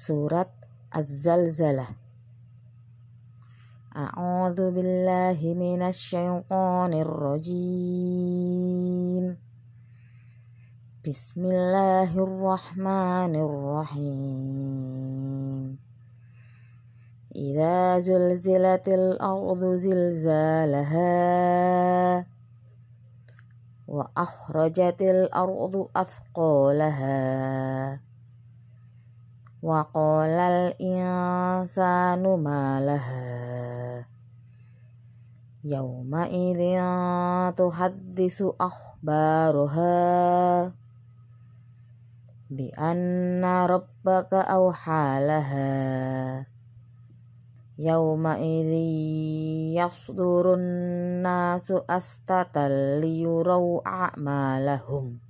Surat Az-Zalzalah A'udzu billahi minasyaitonir rajim Bismillahirrahmanirrahim Idza zulzilatil ardu zilzalaha wa akhrajatil ardu athqalaha وقال الإنسان ما لها؟ يومئذ تحدث أخبارها بأن ربك أوحى لها. يومئذ يصدر الناس أستتا ليروا أعمالهم.